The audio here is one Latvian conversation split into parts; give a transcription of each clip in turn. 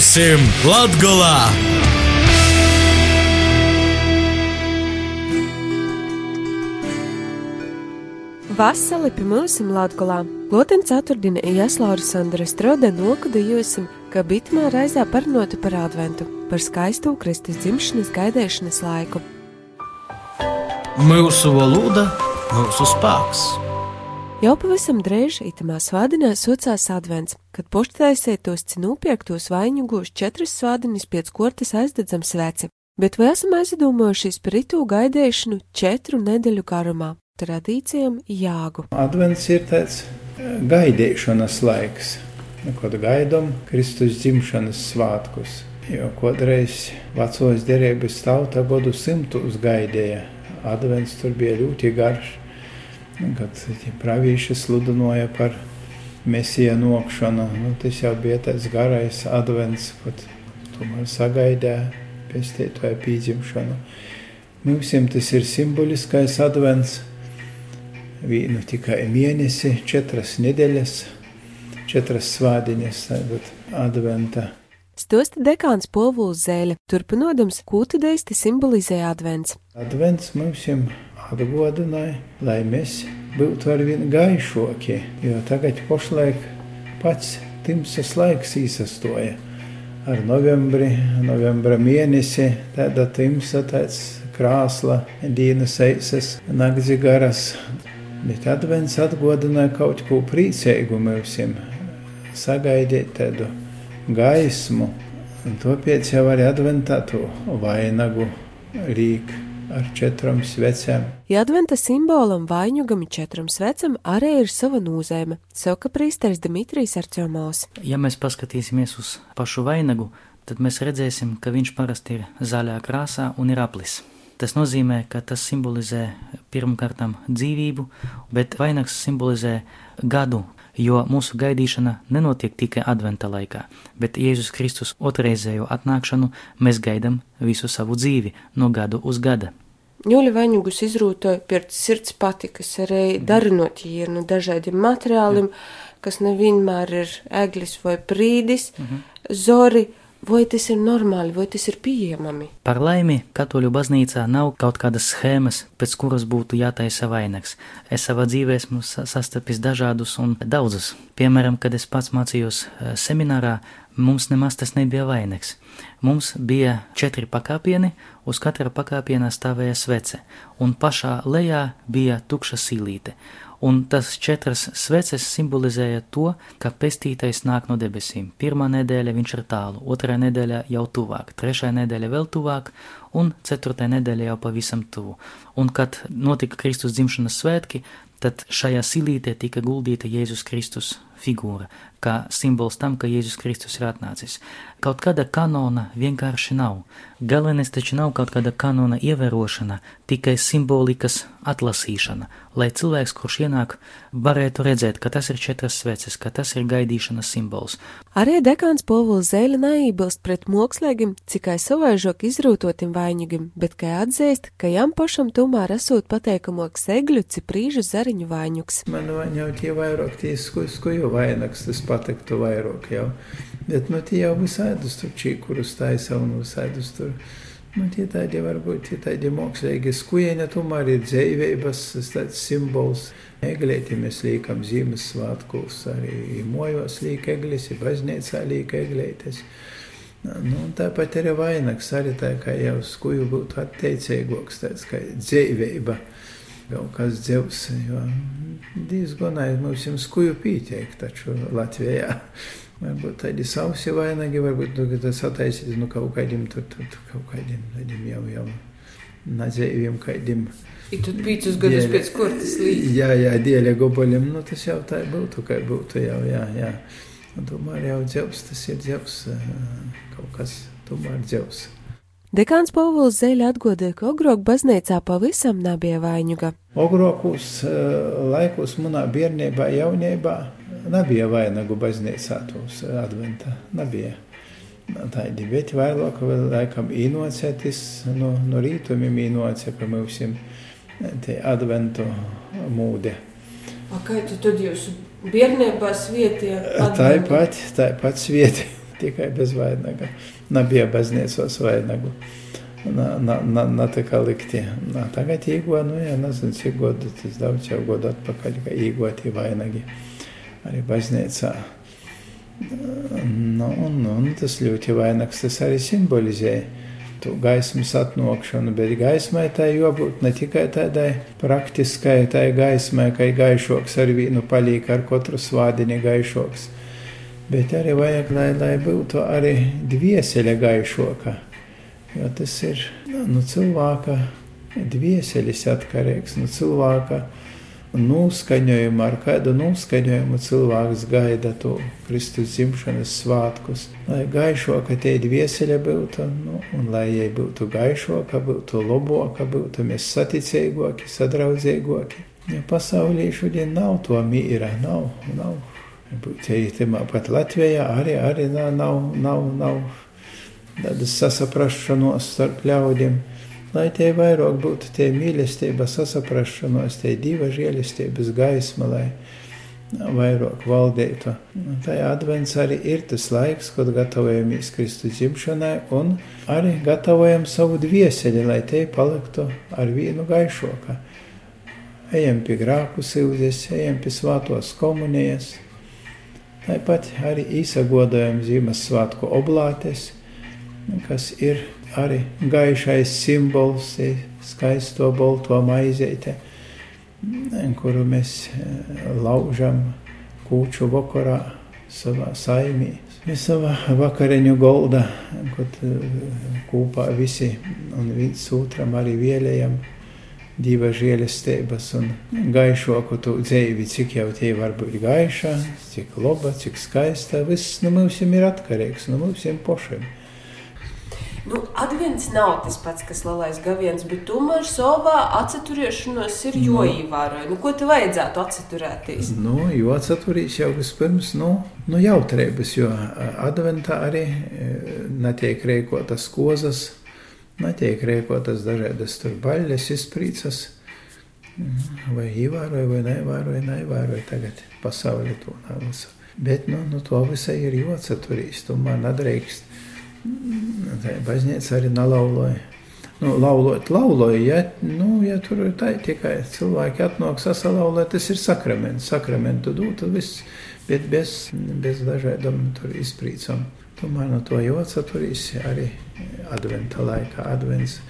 Būsim Latgolā! Vasali pie mums Latgolā. Loten ceturtdiena Jāslaura Sandra Strode nokadījusim, ka bitmā raizā parunota par adventu, par skaistu Kristus dzimšanas gaidēšanas laiku. Mūsu valoda, mūsu spēks. Jau pavisam drēž itamā svādinā socās advents, kad poštaisiet tos cinūpiektos vaiņugos četras svādinis pēc kortes aizdedzam sveci. Bet vai esam aizdomājušies par itu gaidēšanu četru nedēļu garumā? Tradīcijām jāgu. Advents ir tāds gaidīšanas laiks, kad gaidām Kristus dzimšanas svētkus. Jo kādreiz vecos derības tauta godu simtus gaidīja. Advents tur bija ļoti garš, kad pravīši sludināja par mesija nokšanu. Nu, tas jau bija tāds garais advents, kad tomēr sagaidīja pestītāju pīdzimšanu. Mums tas ir simboliskais advents vienu tikai mēnesi, četras nedēļas, četras svādiņas, tātad adventa. Stosta dekāns Povuls Zēle, turpinodams, ko tad īsti simbolizē advents. Advents mums atgādināja, lai mēs būtu ar vien gaišokie, jo tagad pašlaik pats timsas laiks īsastoja. Ar novembri, novembra mēnesi tāda timsa, tāds krāsla, dienas eisas, nakts garas, Bet advents atgādināja kaut ko priecīgu mums, sagaidīt tādu gaismu. Un tāpēc jau arī adventā to vainagu rīk ar četrām svecēm. Ja adventa simbolam vainagam četram svecam arī ir sava nozīme, saka prīsteris Dimitrijs Arčomaus. Ja mēs paskatīsimies uz pašu vainagu, tad mēs redzēsim, ka viņš parasti ir zaļā krāsā un ir aplis. Tas nozīmē, ka tas simbolizē pirmkārt dzīvību, bet vainags simbolizē gadu, jo mūsu gaidīšana nenotiek tikai adventa laikā, bet Jēzus Kristus otrreizējo atnākšanu mēs gaidām visu savu dzīvi no gadu uz gada. Ņūļa vaņugus izrūtoja pēc sirds patikas, arī darinot ir no dažādiem materiāliem, kas nevienmēr ir eglis vai prīdis, mm -hmm. zori, Vai tas ir normāli, vai tas ir pieejami? Par laimi, katoļu baznīcā nav kaut kādas schēmas, pēc kuras būtu jātaisa vainags. Es savā dzīvē esmu sastapis dažādus un daudzus. Piemēram, kad es pats mācījos e, seminārā, mums nemaz tas nebija vainags. Mums bija četri pakāpieni, uz katra pakāpiena stāvēja svece, un pašā lejā bija tukša silīte un tas četras sveces simbolizēja to, ka pestītais nāk no debesīm. Pirmā nedēļa viņš ir tālu, otrā nedēļa jau tuvāk, trešā nedēļa vēl tuvāk, un ceturtā nedēļa jau pavisam tuvu. Un kad notika Kristus dzimšanas svētki, tad šajā silītē tika guldīta Jēzus Kristus figūra, kā simbols tam, ka Jēzus Kristus ir atnācis. Kaut kāda kanona vienkārši nav. Galvenais taču nav kaut kāda kanona ievērošana, tikai simbolikas atlasīšana, lai cilvēks, kurš ienāk, varētu redzēt, ka tas ir četras sveces, ka tas ir gaidīšanas simbols. Arī dekāns Povuls Zēle neiebilst pret mākslīgiem, cikai savaižok izrūtotim vainīgiem, bet kā atzīst, ka jām pašam tomēr esot pateikamoks egļu, ciprīžu zariņu vainīgs. Man jau tie vairāk tie skuju vainags, tas patiktu vairāk jau. Bet nu tie jau visādus tur čīkurus taisa un visādus tur. Nu, tie tādi varbūt tie tādi mākslīgi skujeņa, tomēr ir dzīvības tāds simbols. Eglēti mēs liekam Ziemassvētkos, arī mojos liek eglis, baznīcā liek eglētes. Nu, tāpat arī vainags, arī tā kā jau skuju būtu atteicīgoks, tāds kā dzīvība, kaut kas dzevs, jo diezgan aiz mums jums skuju pītiek taču Latvijā. Varbūt tādi sausi vainagi, varbūt nu, tas attaisīt nu, kaut kādiem, tur, tur, tur kaut kādiem tādiem jau, jau nadzēviem kādiem. Ir tur pīcus gadus pēc kortas līdz. Jā, jā, dieļa goboļiem, nu tas jau tā būtu, kā būtu jau, jā, jā. Un tomēr jau dzevs, tas ir dzevs, kaut kas tomēr dzevs. Dekāns Povuls Zeļa atgodīja, ka Ogrok baznīcā pavisam nebija vaņuga. Ogrokos laikos manā bērnībā, jaunībā nebija vainagu baznīcā tos adventā. Nebija. Tādi, bet vēlāk vēl laikam īnocētis no, no rītumiem īnocē, ka mums ir te adventu mūde. A kā tu tad jūs bērnībā svietījāt? Tāpat, tāpat svieti. Tikai bez vainaga. Nebija baznīcos vainagu. Na, na, na, na tā kā likti. Na, tagad īgo, nu, jā, nezinu, cik godu, tas daudz jau godu atpakaļ, ka īgoti vainagi arī baznīcā. Nu, un, un tas ļoti vainags tas arī simbolizē to gaismas atnokšanu, bet gaismai tā jābūt ne tikai tādai praktiskai, tai gaismai, ka gaišoks ar vienu palīk ar katru svādini gaišoks, bet arī vajag, lai, lai būtu arī dvieseļa gaišoka, jo tas ir nu, no cilvēka dvieseļis atkarīgs, no cilvēka noskaņojumu, ar kādu noskaņojumu cilvēks gaida to Kristus dzimšanas svētkus. Lai gaišoka tie vieseļa būtu, nu, un lai jai būtu gaišoka, būtu labāka, būtu mēs saticīgāki, sadraudzīgāki. Ja pasaulī šodien nav to mīra, nav, nav. Pat Latvijā arī, arī nav, nav, nav, nav tādas sasaprašanos starp ļaudīm lai tie vairāk būtu tie mīlestība, sasaprašanos, tie divi žēlistības gaisma, lai vairāk valdītu. Tā advents arī ir tas laiks, kad gatavojamies Kristus dzimšanai un arī gatavojam savu dvieseli, lai te paliktu ar vienu gaišoku. Ejam pie grāku sildes, ejam pie svātos komunijas. Tāpat arī īsagodojam Ziemassvētku oblātes, kas ir arī gaišais simbols, skaisto bolto maizīte, kuru mēs eh, laužam kūču vakarā savā saimī. Savā vakariņu golda, kad eh, kopā visi un viens otram arī vēlējam dieva žēlestības un gaišoku tu dzīvi, cik jau tie var būt gaiša, cik laba, cik skaista, viss no mums ir atkarīgs, no mums pašiem. Nu, advents nav tas pats, kas lielais gaviens, bet tomēr savā atcerēšanos ir Nu. jāievēro. Nu, ko te vajadzētu atcerēties? Nu, jo atsaturīs jau vispirms nu, nu jautrības, jo ā, adventā arī e, netiek rēkotas kozas, netiek rēkotas dažādas tur baļas, izprīcas. Mhm, Vai ievēroja, vai neievēroja, neievēroja tagad pasauli to nav visu. Bet nu, nu, to visai ir jāatcerīs, tu man nedrīkst. Tā baznīca arī nelauloja. Nu, laulot, lauloja, ja, nu, ja tur ir tā, tikai cilvēki atnāk sasalaulēt, tas ir sakraments, sakramentu dūt, tad viss, bet bez, bez dažādam tur izprīcam. Tomēr no to jau atsaturīs arī adventa laikā, advents,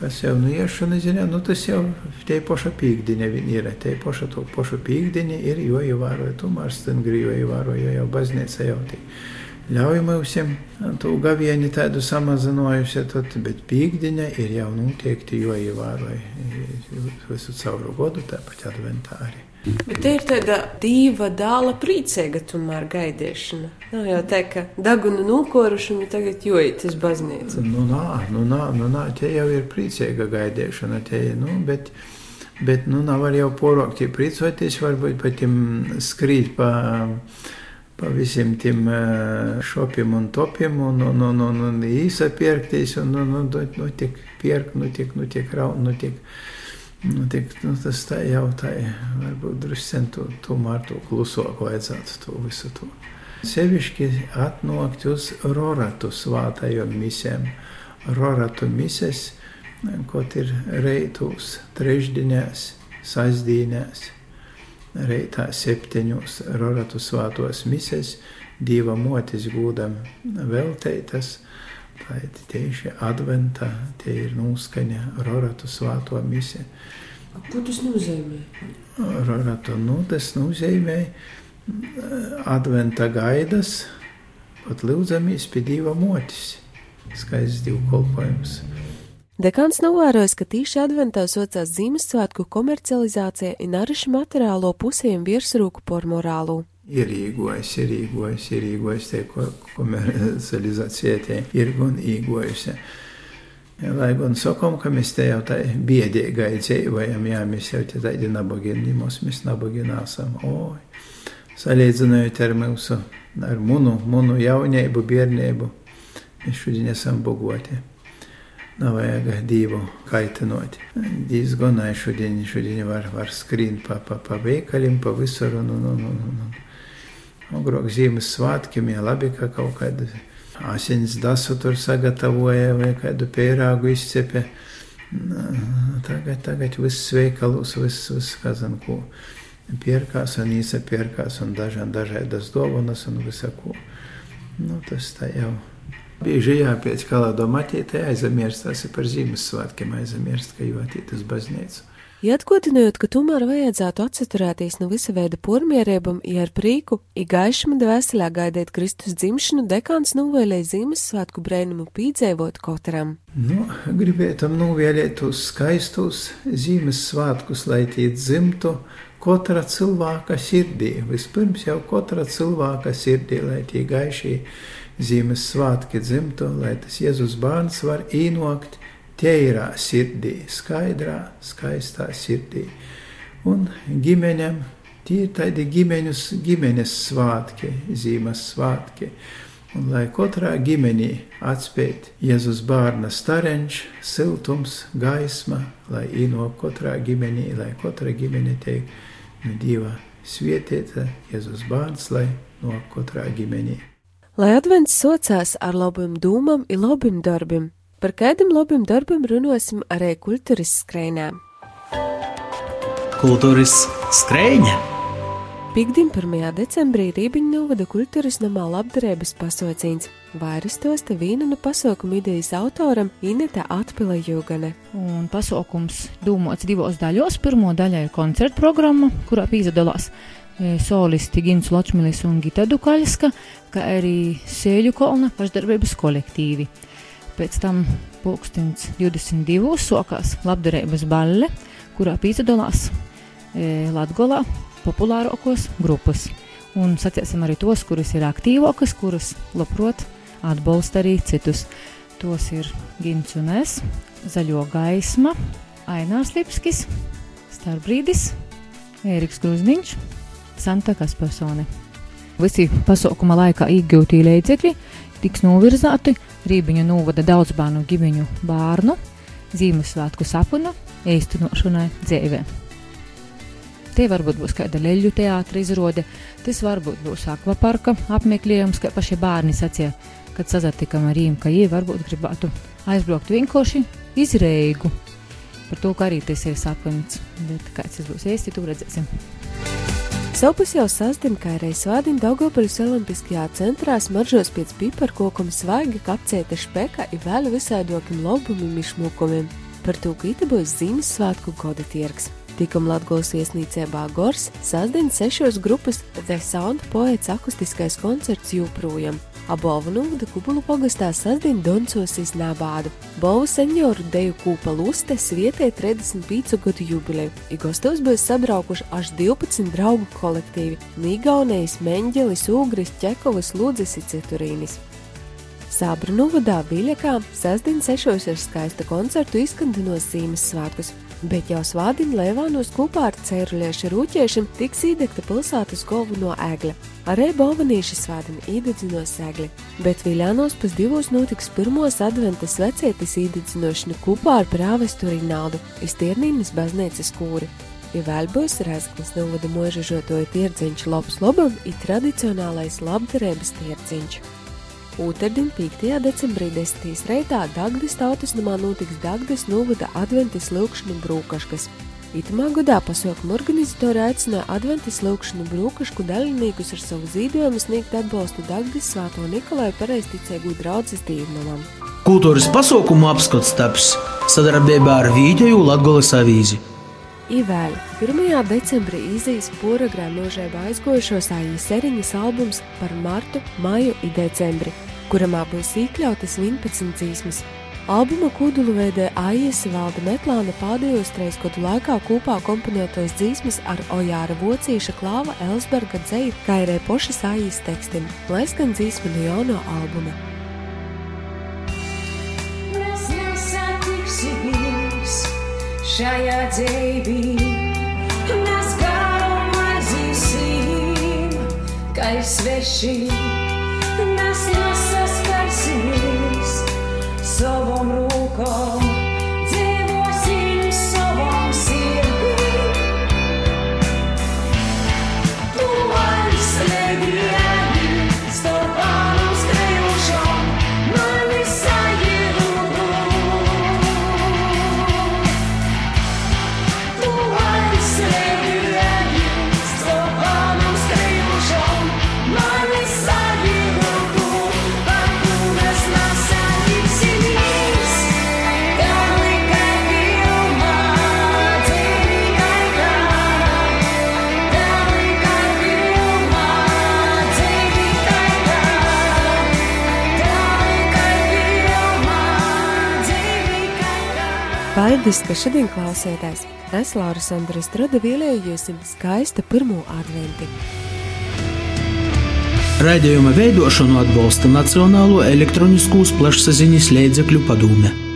kas jau nu iešana, zina, nu tas jau tie poša pīkdiņa ir, tie poša to poša pīkdiņa ir, jo ievēroja, tomēr stengri, jo ievēroja jau baznīca jau tik ļauj mums to gavieni tādu samazinājusi, tad, bet pīkdiņa ir jau noteikti jo ievēroja visu cauru godu, tāpat adventā arī. Bet te ir tāda diva dāla priecīga tomēr gaidīšana. Nav jau tā, ka dagunu nūkorušam ir tagad joīt uz baznīcu. Nu, nā, nu, nā, nu, nā, tie jau ir priecīga gaidīšana, tie, nu, bet, bet, nu, nav var jau porokti priecoties, varbūt pat tiem skrīt pa, pa visiem tiem eh, šopiem un topiem un, un, un, un, un īsa pierktīs un, un, un, nu, tiek pierkt, nu, tiek, nu, tiek raun, nu, tiek, nu, tiek, nu, tas tā jau tā, varbūt druscen to, tomēr to klusok vajadzētu to visu to. Sevišķi atnākt uz roratu svātajām misēm. Roratu mises, kaut ir reitus, trešdienās, sasdīnās, reitā septiņos roratu svātos mises, dieva motis gūdam velteitas, tā ir tieši adventā, tie ir nūskaņa roratu svāto mise. Ko tas nozīmē? Roratu, nu, tas nozīmē adventa gaidas, pat lūdzamies pie dieva motis. Skaists divkolpojums. Dekāns novērojis, ka tīši adventā socās Ziemassvētku komercializācija un arišu materiālo pusēm virsrūku por morālu. Ir īgojas, ir īgojas, ir īgojas, tie ko- komercializācija tie ir gan īgojusi. Ja, lai gan sakām, ka mēs te jau tā biedīgai dzīvojam, jā, mēs jau te tādi nabagi, mums mēs nabagi nesam. Oi, salīdzinājot ar mūsu, ar munu, munu jaunību, bērnību, mēs šodien esam bogoti. Nav vajag divu kaitinot. Diezgan šodien, šodien var, var skrien pa, pa, pa veikalim, pa visur un, un, un, un, un. Agrāk Ziemassvētkiem, ja labi, ka kaut kāda asins dasu tur sagatavoja vai kādu pērāgu izcepe. Tagad, tagad viss veikalos, viss, viss, kazan, ko pierkās un īsapierkās un dažādi dažādas dovanas un visaku. Nu, tas tā jau. Bieži jāpēc kalādo matītē aizmirstās par Ziemassvētkiem, aizmirst, ka jūtīt uz baznīcu. Ja atgādinājot, ka tomēr vajadzētu atsaturēties no visa veida pormierībām, ja ar prīku, ir gaišama dvēselē gaidīt Kristus dzimšanu, dekāns novēlēja Ziemassvētku brēnumu pīdzēvot kotram. Nu, gribētam novēlēt tos skaistus Ziemassvētkus, lai tie dzimtu katra cilvēka sirdī. Vispirms jau katra cilvēka sirdī, lai tie gaišie Ziemassvētki dzimtu, lai tas Jēzus bērns var īnokt tīrā sirdī, skaidrā, skaistā sirdī. Un ģimeņam tie ir tādi ģimeņus, ģimenes svātki, zīmes svātki. Un lai katrā ģimenī atspēt Jēzus bērna stareņš, siltums, gaisma, lai ino katrā ģimenī, lai katra ģimene teik no Dieva svietieta Jēzus bērns, lai no katrā ģimenī. Lai advents socās ar labiem dūmam un labiem darbiem, Par kādam labam darbam runāsim arī kultūras skrējā. Kultūras skrējā! Piektdien, 1. decembrī Rībiņu novada kultūras namā labdarības pasaucīns. Vairs tos te vīna no pasaukuma idejas autoram Ineta Atpila Jūgane. Un pasaukums dūmots divos daļos. Pirmo daļā ir koncerta programma, kurā piedalās e, solisti Gins Ločmilis un Gita Dukaļska, kā arī Sēļu kolna pašdarbības kolektīvi. Pēc tam pulkstens 22. sokās labdarības balle, kurā piedalās e, Latvijā populārākos grupas. Un sacīsim arī tos, kuras ir aktīvākas, kuras labprot atbalsta arī citus. Tos ir Gins un es, Zaļo gaisma, Ainārs Lipskis, Starbrīdis, Ēriks Gruzniņš, Santa Kaspersone. Visi pasaukuma laikā iegūtie līdzekļi tiks novirzāti Rībiņu novada daudz bērnu ģimeņu bērnu Ziemassvētku sapuna īstenošanai dzīvē. Te varbūt būs kāda leļu teātra izrāde, tas varbūt būs akvaparka apmeklējums, kā paši bērni sacīja, kad sazatikam ar viņiem, ka viņi varbūt gribētu aizbraukt vienkārši izreigu. Par to, ka arī tas ir sapnis, bet kāds tas būs īsti, to redzēsim. Savpus jau sasdim, kā arī svādim Daugopaļas olimpiskajā centrā smaržos pēc piparkokuma svaigi kapcēta špeka i vēl visādokim lobumim išmukumim. Par to, ka ita būs Ziemassvētku goda tirgs. Tikam Latgolas viesnīcībā Gors sasdien sešos grupas The Sound poets akustiskais koncerts jūprojam. Abolvu novada Kubulu pogastā sasdien Doncos iznābādu. Bolvu senjoru deju kūpa luste svietē 35 gadu jubileju. Igostos būs sabraukuši až 12 draugu kolektīvi - Nīgaunējs, Meņģelis, Ūgris, Ķekovas, Lūdzes un Citurīnis. Sābra novadā Viļakā sasdien sešos ar skaista koncertu izskandinos Zīmes svētkus bet jau svādiņa Lēvānos kopā ar cēruļiešu rūķiešiem tiks īdegta pilsētas galveno ēgļa. Arī Bolvanīša svādiņa īdedzinos ēgļi, bet Viļānos pēc divos notiks pirmos adventas vecietis īdedzinošana kopā ar prāvestu Rinaldu iztiernīnas baznīcas kūri. Ja vēl būs Rēzaknis novada mūžažotoja tirdziņš labs labam, ir tradicionālais labdarības tirdziņš. Otradien, 5. decembrī 10. reitā Dagdas tautas namā notiks Dagdas novada adventis lūkšanu brūkaškas. Itamā gadā pasaukumu organizatori aicināja adventis lūkšanu brūkašku dalībniekus ar savu zīdojumu sniegt atbalstu Dagdas svāto Nikolai pareizticēgu draudzes dīvnamam. Kultūras pasaukumu apskats taps sadarbībā ar Vīģeju Latgoles avīzi. Ivēl 1. decembrī izīs porogrā nožēba aizgojušos āļu seriņas albums par martu, māju un decembri kuramā būs iekļautas 11 dzīsmas. Albuma kūdulu veidē Aijas valda Metlāna pēdējos trīs gadu laikā kopā komponētos dzīsmas ar Ojāra Vocīša klāva Elsberga dzeju, kā arī pošas Aijas tekstiem, lai skan dzīsma no jauno albuma. Šajā dzīvī, mēs garam aizīsim, kā ir sveši, mēs nesaskarsimies savam rūkam. Paldies, ka šodien klausēties! Es, Laura Sandra Strada, vēlējos jums skaista pirmo adventi. Raidījuma veidošanu atbalsta Nacionālo elektroniskos plašsaziņas līdzekļu padome.